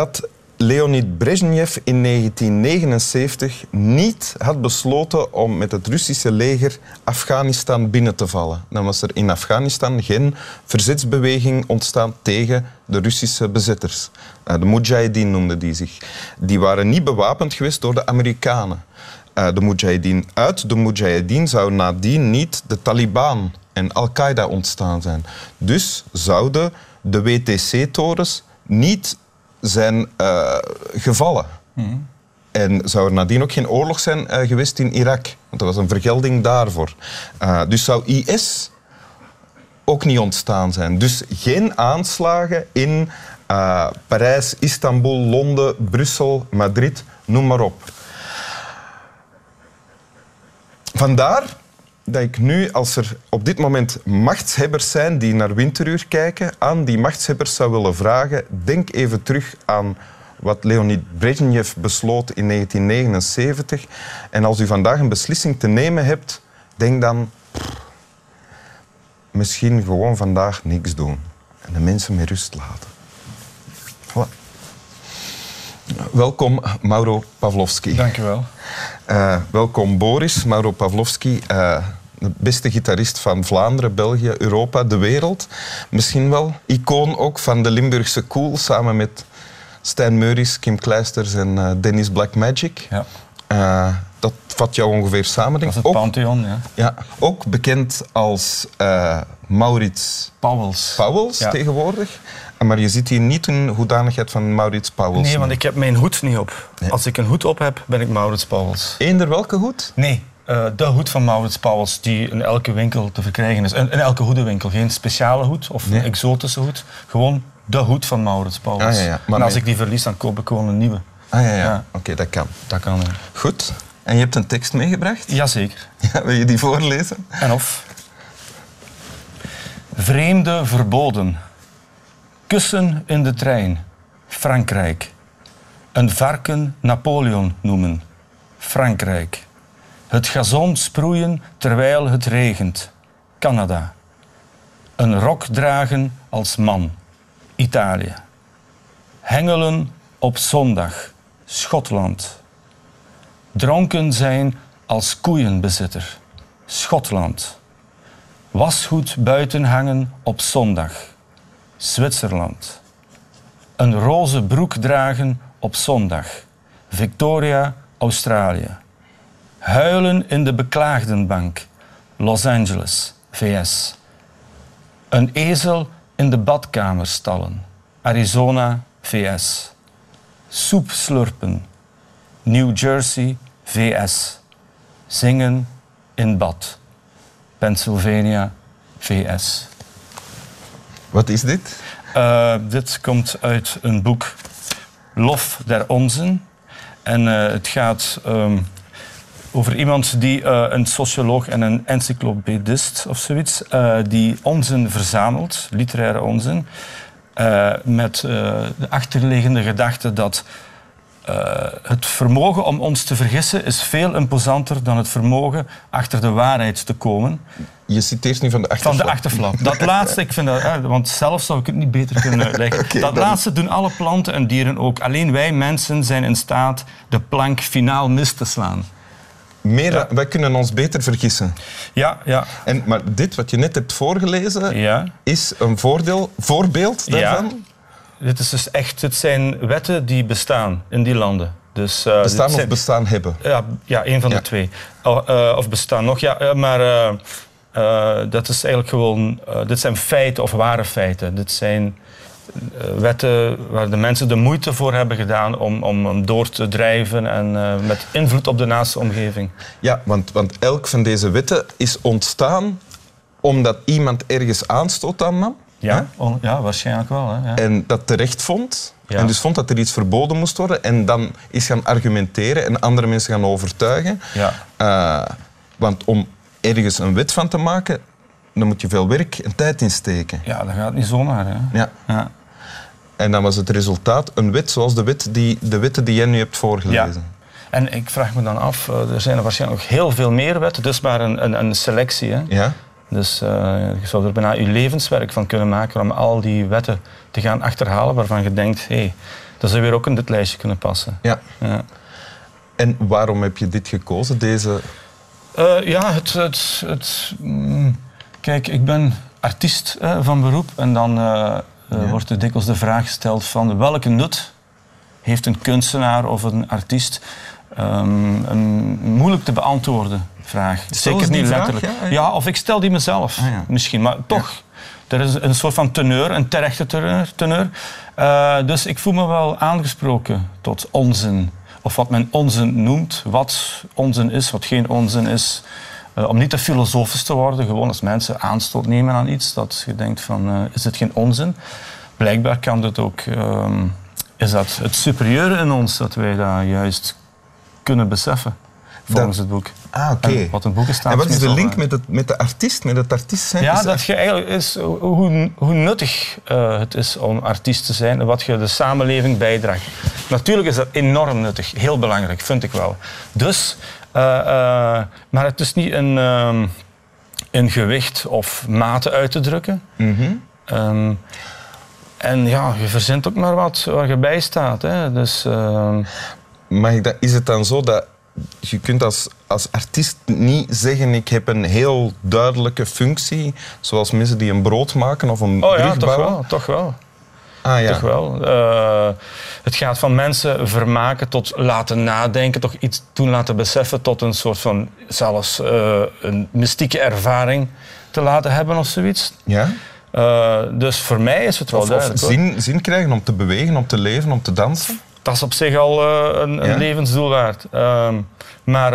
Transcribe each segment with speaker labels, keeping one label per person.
Speaker 1: Dat Leonid Brezhnev in 1979 niet had besloten om met het Russische leger Afghanistan binnen te vallen. Dan was er in Afghanistan geen verzetsbeweging ontstaan tegen de Russische bezetters. Eh, de Mujahideen noemden die zich. Die waren niet bewapend geweest door de Amerikanen. Eh, de Mujahideen uit de Mujahideen zou nadien niet de Taliban en Al-Qaeda ontstaan zijn. Dus zouden de WTC-torens niet zijn uh, gevallen. En zou er nadien ook geen oorlog zijn uh, geweest in Irak? Want er was een vergelding daarvoor. Uh, dus zou IS ook niet ontstaan zijn. Dus geen aanslagen in Parijs, Istanbul, Londen, Brussel, Madrid, noem maar op. Vandaar dat ik nu, als er op dit moment machtshebbers zijn die naar winteruur kijken, aan die machtshebbers zou willen vragen, denk even terug aan wat Leonid Brezhnev besloot in 1979. En als u vandaag een beslissing te nemen hebt, denk dan misschien gewoon vandaag niks doen en de mensen met rust laten. Voilà. Welkom, Mauro Pavlovski.
Speaker 2: Dank u wel.
Speaker 1: Uh, welkom, Boris. Mauro Pavlovski. Uh, de beste gitarist van Vlaanderen, België, Europa, de wereld. Misschien wel icoon ook van de Limburgse Cool, samen met Stijn Meuris, Kim Kleisters en uh, Dennis Blackmagic. Ja. Uh, dat vat jou ongeveer samen, denk
Speaker 2: ik. Dat is het Pantheon, ja.
Speaker 1: ja. Ook bekend als uh, Maurits
Speaker 2: Pauwels,
Speaker 1: Pauwels tegenwoordig. Maar je zit hier niet in hoedanigheid van Maurits Pauwels.
Speaker 2: Nee, want ik heb mijn hoed niet op. Als ik een hoed op heb, ben ik Maurits Pauwels.
Speaker 1: Eender welke hoed?
Speaker 2: Nee, uh, de hoed van Maurits Pauwels die in elke winkel te verkrijgen is. In, in elke hoedenwinkel. Geen speciale hoed of een exotische hoed. Gewoon de hoed van Maurits Pauwels. Ah, ja, ja. Maar en als ik die verlies, dan koop ik gewoon een nieuwe.
Speaker 1: Ah ja, ja. Oké, dat kan.
Speaker 2: Dat kan,
Speaker 1: Goed. En je hebt een tekst meegebracht?
Speaker 2: Jazeker.
Speaker 1: Ja, wil je die voorlezen?
Speaker 2: En of. Vreemde verboden. Kussen in de trein. Frankrijk. Een varken Napoleon noemen. Frankrijk. Het gazon sproeien terwijl het regent. Canada. Een rok dragen als man. Italië. Hengelen op zondag. Schotland. Dronken zijn als koeienbezitter. Schotland. Wasgoed buiten hangen op zondag. Zwitserland. Een roze broek dragen op zondag. Victoria, Australië. Huilen in de beklaagdenbank, Los Angeles, VS. Een ezel in de badkamer stallen, Arizona, VS. Soep slurpen, New Jersey, VS. Zingen in bad, Pennsylvania, VS.
Speaker 1: Wat is dit?
Speaker 2: Uh, dit komt uit een boek Lof der Onzen. En uh, het gaat um, over iemand die uh, een socioloog en een encyclopedist of zoiets, uh, die onzin verzamelt, literaire onzin, uh, met de achterliggende gedachte dat het vermogen om ons te vergissen is veel imposanter dan het vermogen achter de waarheid te komen.
Speaker 1: Je citeert nu van de achterflap.
Speaker 2: Van de achterflap. Dat laatste, ik vind dat, want zelf zou ik het niet beter kunnen uitleggen. okay, dat laatste doen alle planten en dieren ook. Alleen wij mensen zijn in staat de plank finaal mis te slaan.
Speaker 1: Meer, Wij kunnen ons beter vergissen.
Speaker 2: Ja, ja.
Speaker 1: En, maar dit wat je net hebt voorgelezen, ja. is een voordeel, voorbeeld daarvan?
Speaker 2: Ja. Dit, is dus echt, dit zijn wetten die bestaan in die landen. Dus, uh,
Speaker 1: bestaan of bestaan hebben?
Speaker 2: Ja, ja een van de twee. Uh, of bestaan nog, ja. Uh, maar dat is eigenlijk gewoon... dit zijn feiten of ware feiten. Dit zijn eh, wetten waar de mensen de moeite voor hebben gedaan om, om, door te drijven en uh, met invloed op de naaste omgeving.
Speaker 1: Ja, want, want elk van deze wetten is ontstaan omdat iemand ergens aanstoot aan nam.
Speaker 2: Ja, ja waarschijnlijk wel. Hè? Ja.
Speaker 1: En dat terecht vond. Ja. En dus vond dat er iets verboden moest worden. En dan is gaan argumenteren en andere mensen gaan overtuigen. Ja. Uh, want om ergens een wet van te maken, dan moet je veel werk en tijd insteken.
Speaker 2: Ja, dat gaat niet zomaar. Hè?
Speaker 1: Ja. ja. En dan was het resultaat een wet zoals de, wet die, de wetten die jij nu hebt voorgelezen. Ja.
Speaker 2: En ik vraag me dan af, eh, er zijn er waarschijnlijk nog heel veel meer wetten, dus maar een, een, een selectie. Hè?
Speaker 1: Ja.
Speaker 2: Dus uh, je zou er bijna je levenswerk van kunnen maken om al die wetten te gaan achterhalen waarvan je denkt, hé, hey, dat zou weer ook in dit lijstje kunnen passen.
Speaker 1: Ja. ja. En waarom heb je dit gekozen, deze...
Speaker 2: Uh, ja, het... het, het mm, kijk, ik ben artiest van beroep en dan uh, wordt er dikwijls de vraag gesteld van welke nut heeft een kunstenaar of een artiest um, een moeilijk te beantwoorden vraag.
Speaker 1: Zeker niet letterlijk.
Speaker 2: Ja, of ik stel die mezelf ah, misschien, maar toch. Er is een soort van teneur, een terechte teneur. teneur. Uh, dus ik voel me wel aangesproken tot onzin. Of wat men onzin noemt, wat onzin is, wat geen onzin is. Uh, om niet te filosofisch te worden, gewoon als mensen aanstoot nemen aan iets, dat je denkt van, uh, is dit geen onzin? Blijkbaar kan dit ook, ehm, is dat het superieure in ons, dat wij dat juist kunnen beseffen volgens het boek.
Speaker 1: Ah, oké.
Speaker 2: Wat een boek is
Speaker 1: En wat is de link met, het, met de artiest, met het artiest zijn?
Speaker 2: Ja, dat je eigenlijk is hoe, hoe nuttig uh, het is om artiest te zijn en wat je de samenleving bijdraagt. Natuurlijk is dat enorm nuttig, heel belangrijk, vind ik wel. Dus, maar het is niet een, een gewicht of mate uit te drukken. Mm -hmm. um, en ja, je verzint ook maar wat waar je bij staat. Hè. Dus,
Speaker 1: ik dat, is het dan zo dat je kunt als, als artiest niet zeggen ik heb een heel duidelijke functie, zoals mensen die een brood maken of een
Speaker 2: oh,
Speaker 1: brug ja,
Speaker 2: toch Wel, toch wel.
Speaker 1: Ah, ja.
Speaker 2: Toch wel. Uh, het gaat van mensen vermaken tot laten nadenken, toch iets doen laten beseffen, tot een soort van zelfs uh, een mystieke ervaring te laten hebben of zoiets.
Speaker 1: Ja.
Speaker 2: Uh, dus voor mij is het wel
Speaker 1: of,
Speaker 2: duidelijk.
Speaker 1: Of zin, zin krijgen om te bewegen, om te leven, om te dansen?
Speaker 2: dat is op zich al een, een levensdoel waard. Uh, maar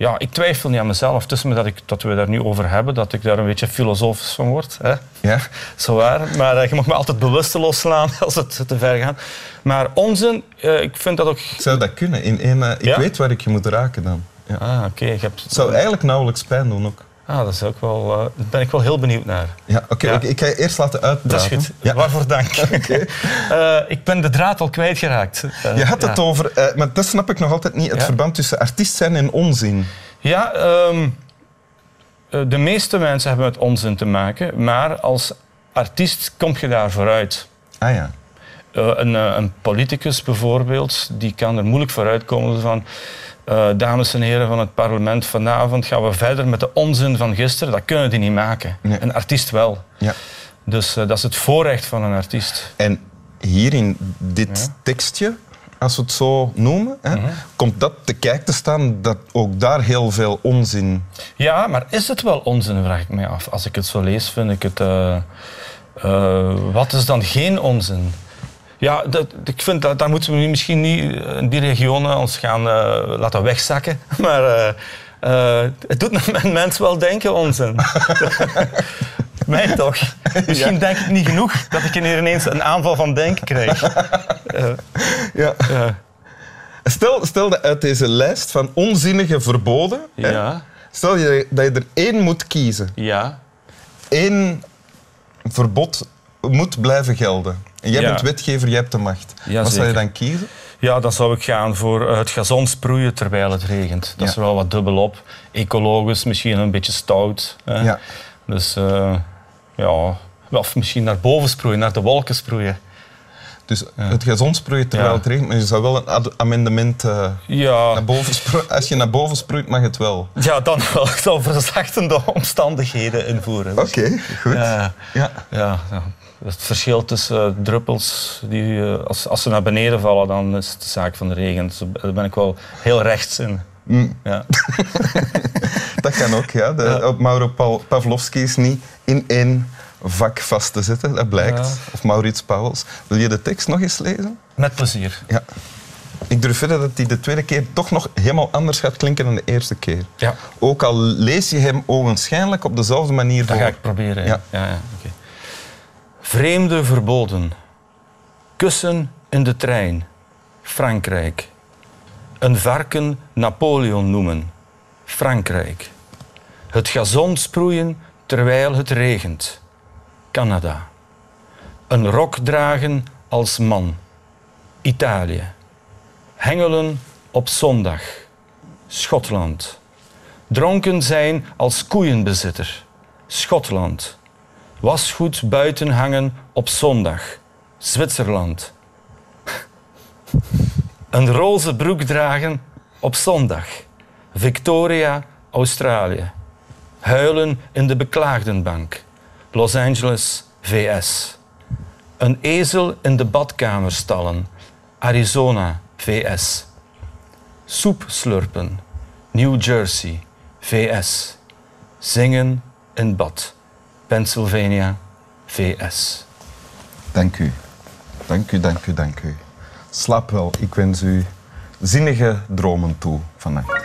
Speaker 2: ja, ik twijfel niet aan mezelf. Het is me dat, ik, dat we daar nu over hebben, dat ik daar een beetje filosofisch van word. Hè?
Speaker 1: Ja.
Speaker 2: Zo waar. Maar uh, je mag me altijd bewusteloos slaan als het te ver gaat. Maar onzin, ik vind dat ook...
Speaker 1: Zou dat kunnen? In een, ik ja? weet waar ik je moet raken dan.
Speaker 2: Ja. Ah, oké. Okay.
Speaker 1: Het zou eigenlijk nauwelijks pijn doen ook.
Speaker 2: Ah, dat is ook wel, uh, daar ben ik wel heel benieuwd naar.
Speaker 1: Ja, oké. Okay, ja. ik ga je eerst laten uitpraten.
Speaker 2: Dat is goed. Ja. Waarvoor dank. okay. uh, ik ben de draad al kwijtgeraakt.
Speaker 1: Uh, je had het over, maar dat snap ik nog altijd niet, het verband tussen artiest zijn en onzin.
Speaker 2: Ja, um, de meeste mensen hebben met onzin te maken, maar als artiest kom je daar vooruit.
Speaker 1: Ah ja.
Speaker 2: Een, een politicus bijvoorbeeld, die kan er moeilijk vooruit komen van uh, dames en heren van het parlement, vanavond gaan we verder met de onzin van gisteren. Dat kunnen die niet maken.
Speaker 1: Nee.
Speaker 2: Een artiest wel.
Speaker 1: Ja.
Speaker 2: Dus uh, dat is het voorrecht van een artiest.
Speaker 1: En hier in dit ja. tekstje, als we het zo noemen, hè, mm -hmm. komt dat te kijken te staan dat ook daar heel veel onzin...
Speaker 2: Ja, maar is het wel onzin, vraag ik mij af. Als ik het zo lees, vind ik het... Uh, wat is dan geen onzin? Ja, dat, ik vind dat daar moeten we misschien niet in die regionen ons gaan uh, laten wegzakken. Maar uh, uh, het doet een mens wel denken, onzin. Mij toch. Misschien ja. denk ik niet genoeg dat ik hier ineens een aanval van denken krijg.
Speaker 1: ja. Stel, stel dat uit deze lijst van onzinnige verboden...
Speaker 2: Ja.
Speaker 1: Hè, stel je dat je er één moet kiezen.
Speaker 2: Ja.
Speaker 1: Eén verbod moet blijven gelden. En jij
Speaker 2: Ja.
Speaker 1: bent wetgever, jij hebt de macht.
Speaker 2: Ja,
Speaker 1: Wat zou je dan kiezen?
Speaker 2: Ja, dan zou ik gaan voor eh, het gazon sproeien terwijl het regent. Dat is wel wat dubbelop. Ecologisch, misschien een beetje stout. Hè.
Speaker 1: Ja.
Speaker 2: Dus eh, ja, of misschien naar boven sproeien, naar de wolken sproeien.
Speaker 1: Dus het gazon sproeien terwijl
Speaker 2: Ja.
Speaker 1: het regent, maar je zou wel een amendement eh,
Speaker 2: Ja,
Speaker 1: naar boven sproeien. Als je naar boven sproeit, mag het wel.
Speaker 2: ja dan wel. Ik zal verzachtende omstandigheden invoeren. Dus,
Speaker 1: Oké, goed.
Speaker 2: ja,
Speaker 1: Ja.
Speaker 2: ja, ja. Het verschil tussen eh, druppels, die, eh, als, als ze naar beneden vallen, dan is het de zaak van de regen. Dus daar ben ik wel heel rechts in.
Speaker 1: Mm,
Speaker 2: Ja.
Speaker 1: dat kan ook, ja. De,
Speaker 2: Ja.
Speaker 1: Mauro Pavlovski is niet in één vak vast te zetten, dat blijkt.
Speaker 2: Ja.
Speaker 1: Of Maurits Pauwels. Wil je de tekst nog eens lezen?
Speaker 2: Met plezier.
Speaker 1: Ja. Ik durf verder dat hij de tweede keer toch nog helemaal anders gaat klinken dan de eerste keer.
Speaker 2: Ja,
Speaker 1: Ook al lees je hem ogenschijnlijk op dezelfde manier
Speaker 2: dat
Speaker 1: voor.
Speaker 2: ga ik proberen.
Speaker 1: Ja.
Speaker 2: Ja. Ja, oké. Vreemde verboden. Kussen in de trein. Frankrijk. Een varken Napoleon noemen. Frankrijk. Het gazon sproeien terwijl het regent. Canada. Een rok dragen als man. Italië. Hengelen op zondag. Schotland. Dronken zijn als koeienbezitter. Schotland. Wasgoed buiten hangen op zondag, Zwitserland. Een roze broek dragen op zondag, Victoria, Australië. Huilen in de beklaagdenbank, Los Angeles, VS. Een ezel in de badkamer stallen, Arizona, VS. Soep slurpen, New Jersey, VS. Zingen in bad, Pennsylvania, VS.
Speaker 1: Dank u. Dank u, dank u, dank u. Slaap wel. Ik wens u zinnige dromen toe vannacht.